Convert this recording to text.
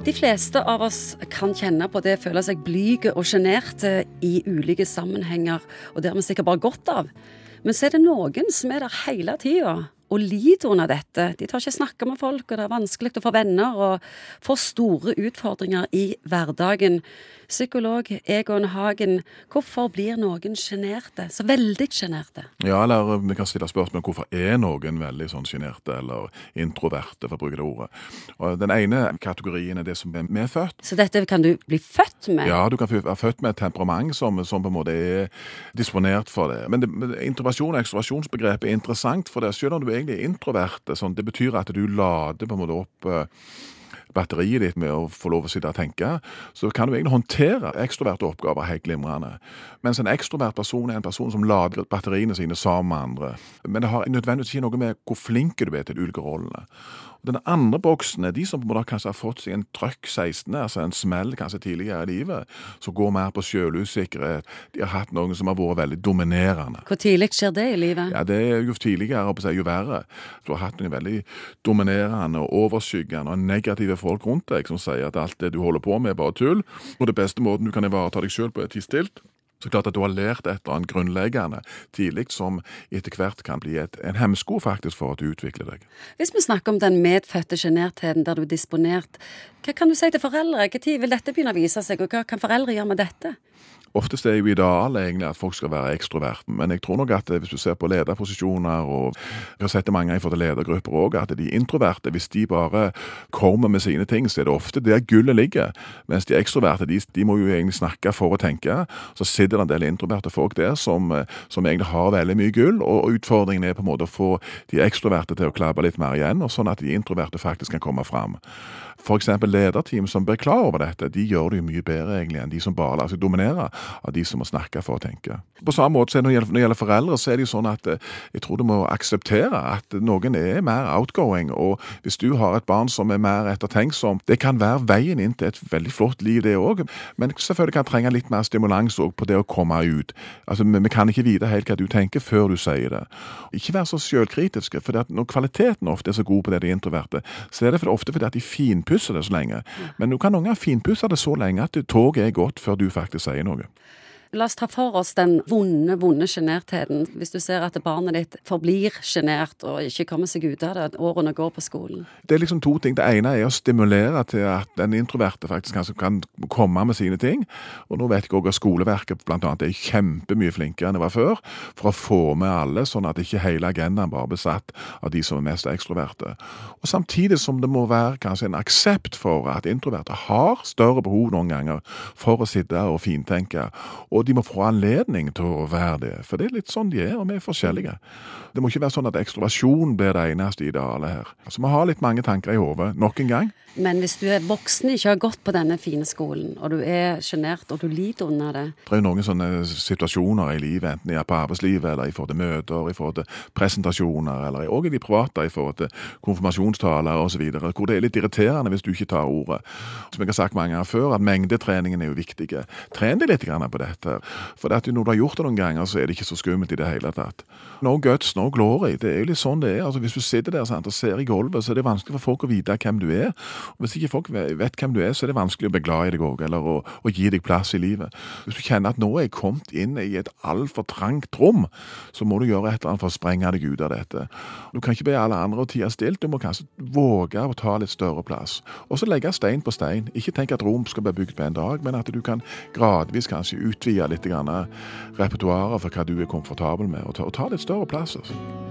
De fleste av oss kan kjenne på det, føle seg blyge og sjenerte i ulike sammenhenger, og det har vi sikkert bare godt av. Men så er det noen som er der hele tida og lider under dette. De tar ikke snakke med folk, og det er vanskelig å få venner og får store utfordringer i hverdagen. Psykolog Egon Hagen, hvorfor blir noen sjenerte? Så veldig sjenerte? Ja, eller vi kan stille spørsmål hvorfor er noen veldig sånn sjenerte eller introverte, for å bruke det ordet. Og Den ene kategorien er det som er medfødt. Så dette kan du bli født med? Ja, du kan være født med et temperament som, som på en måte er disponert for det. Men, det, introversjon og ekstroversjonsbegrepet er interessant for det, selv om du egentlig er introvert. Sånn, det betyr at du lader på en måte opp eh, batteriet ditt med å få lov å sitte og tenke, så kan du egentlig håndtere ekstroverte oppgaver helt glimrende. Mens en ekstrovert person er en person som lader batteriene sine sammen med andre. Men det har nødvendigvis ikke noe med hvor flink du er til de ulike rollene. Den andre boksen er de som på en måte kanskje har fått seg en trøkk 16., altså en smell kanskje tidligere i livet, som går mer på sjølusikkerhet. De har hatt noen som har vært veldig dominerende. Hvor tidlig skjer det i livet? Ja, det er Jo tidligere, jo verre. Du har hatt noen veldig dominerende og overskyggende og negative folk rundt deg som sier at alt det du holder på med, er bare tull, og det beste måten du kan ivareta deg sjøl på, er tidsstilt. Så klart at du har lært et eller annet grunnleggende tidlig som etter hvert kan bli et, en hemsko faktisk for at du utvikler deg. Hvis vi snakker om den medfødte sjenertheten der du er disponert, hva kan du si til foreldre? Når vil dette begynne å vise seg, og hva kan foreldre gjøre med dette? Oftest er jo idealet egentlig at folk skal være ekstroverten, men jeg tror nok at hvis du ser på lederposisjoner, og jeg har sett det mange i forhold til ledergrupper òg, at de introverte, hvis de bare kommer med sine ting, så er det ofte der gullet ligger. Mens de ekstroverte, de, de må jo egentlig snakke for å tenke. Så sitter det en del introverte folk der som, som, egentlig har veldig mye gull, og utfordringen er på en måte å få de ekstroverte til å klabbe litt mer igjen, og sånn at de introverte faktisk kan komme fram. F.eks. lederteam som blir klar over dette, de gjør det jo mye bedre egentlig enn de som bare lar seg dominere av de som må snakke for å tenke. På samme måte når det gjelder, foreldre, så er det jo sånn at eh, jeg tror du må akseptere at noen er mer outgoing. Og hvis du har et barn som er mer ettertenksom, det kan være veien inn til et veldig flott liv, det òg. Men selvfølgelig kan trenge litt mer stimulans på det å komme ut. Altså, Vi kan ikke vite helt hva du tenker før du sier det. Ikke vær så sjølkritiske, for når kvaliteten ofte er så god på det de introverte, så er det ofte fordi at de finpusser det så lenge. Men du kan noen finpusse det så lenge at toget er gått før du faktisk sier noe. La oss ta for oss den vonde, vonde sjenertheten. Hvis du ser at barnet ditt forblir sjenert og ikke kommer seg ut av det årene går på skolen. Det er liksom to ting. Det ene er å stimulere til at den introverte faktisk kanskje kan komme med sine ting. Og nå vet jeg òg at skoleverket annet er kjempemye flinkere enn det var før, for å få med alle, sånn at ikke hele agendaen bare blir satt av de som er mest ekstroverte. Og Samtidig som det må være kanskje en aksept for at introverte har større behov noen ganger for å sitte og fintenke. og og de må få anledning til å være det. For det er litt sånn de er, og vi er forskjellige. Det må ikke være sånn at ekstroversjon blir det eneste idealet her. Altså, Vi har litt mange tanker i hodet. Nok en gang. Men hvis du er voksen, ikke har gått på denne fine skolen, og du er sjenert og du lider under det Det er jo noen sånne situasjoner i livet, enten det er på arbeidslivet eller i forhold til møter, i forhold til presentasjoner, eller òg i de private i forhold til konfirmasjonstaler osv., hvor det er litt irriterende hvis du ikke tar ordet. Som jeg har sagt mange ganger før, at mengdetreningen er jo viktig. Tren deg litt på dette. For når du har gjort det noen ganger, så er det ikke så skummelt i det hele tatt. No guts, no glory. Det er jo litt sånn det er. Altså, hvis du sitter der sant, og ser i gulvet, så er det vanskelig for folk å vite hvem du er. Og Hvis ikke folk vet hvem du er, så er det vanskelig å bli glad i deg òg, eller å, å, gi deg plass i livet. Hvis du kjenner at nå er jeg kommet inn i et altfor trangt rom, så må du gjøre et eller annet for å sprenge deg ut av dette. Du kan ikke be alle andre å tie stilt, du må kanskje våge å ta litt større plass. Og så legge stein på stein. Ikke tenk at Rom skal bli bygd på en dag, men at du kan gradvis kanskje utvide litt repertoaret for hva du er komfortabel med, og ta, litt større plass. Altså.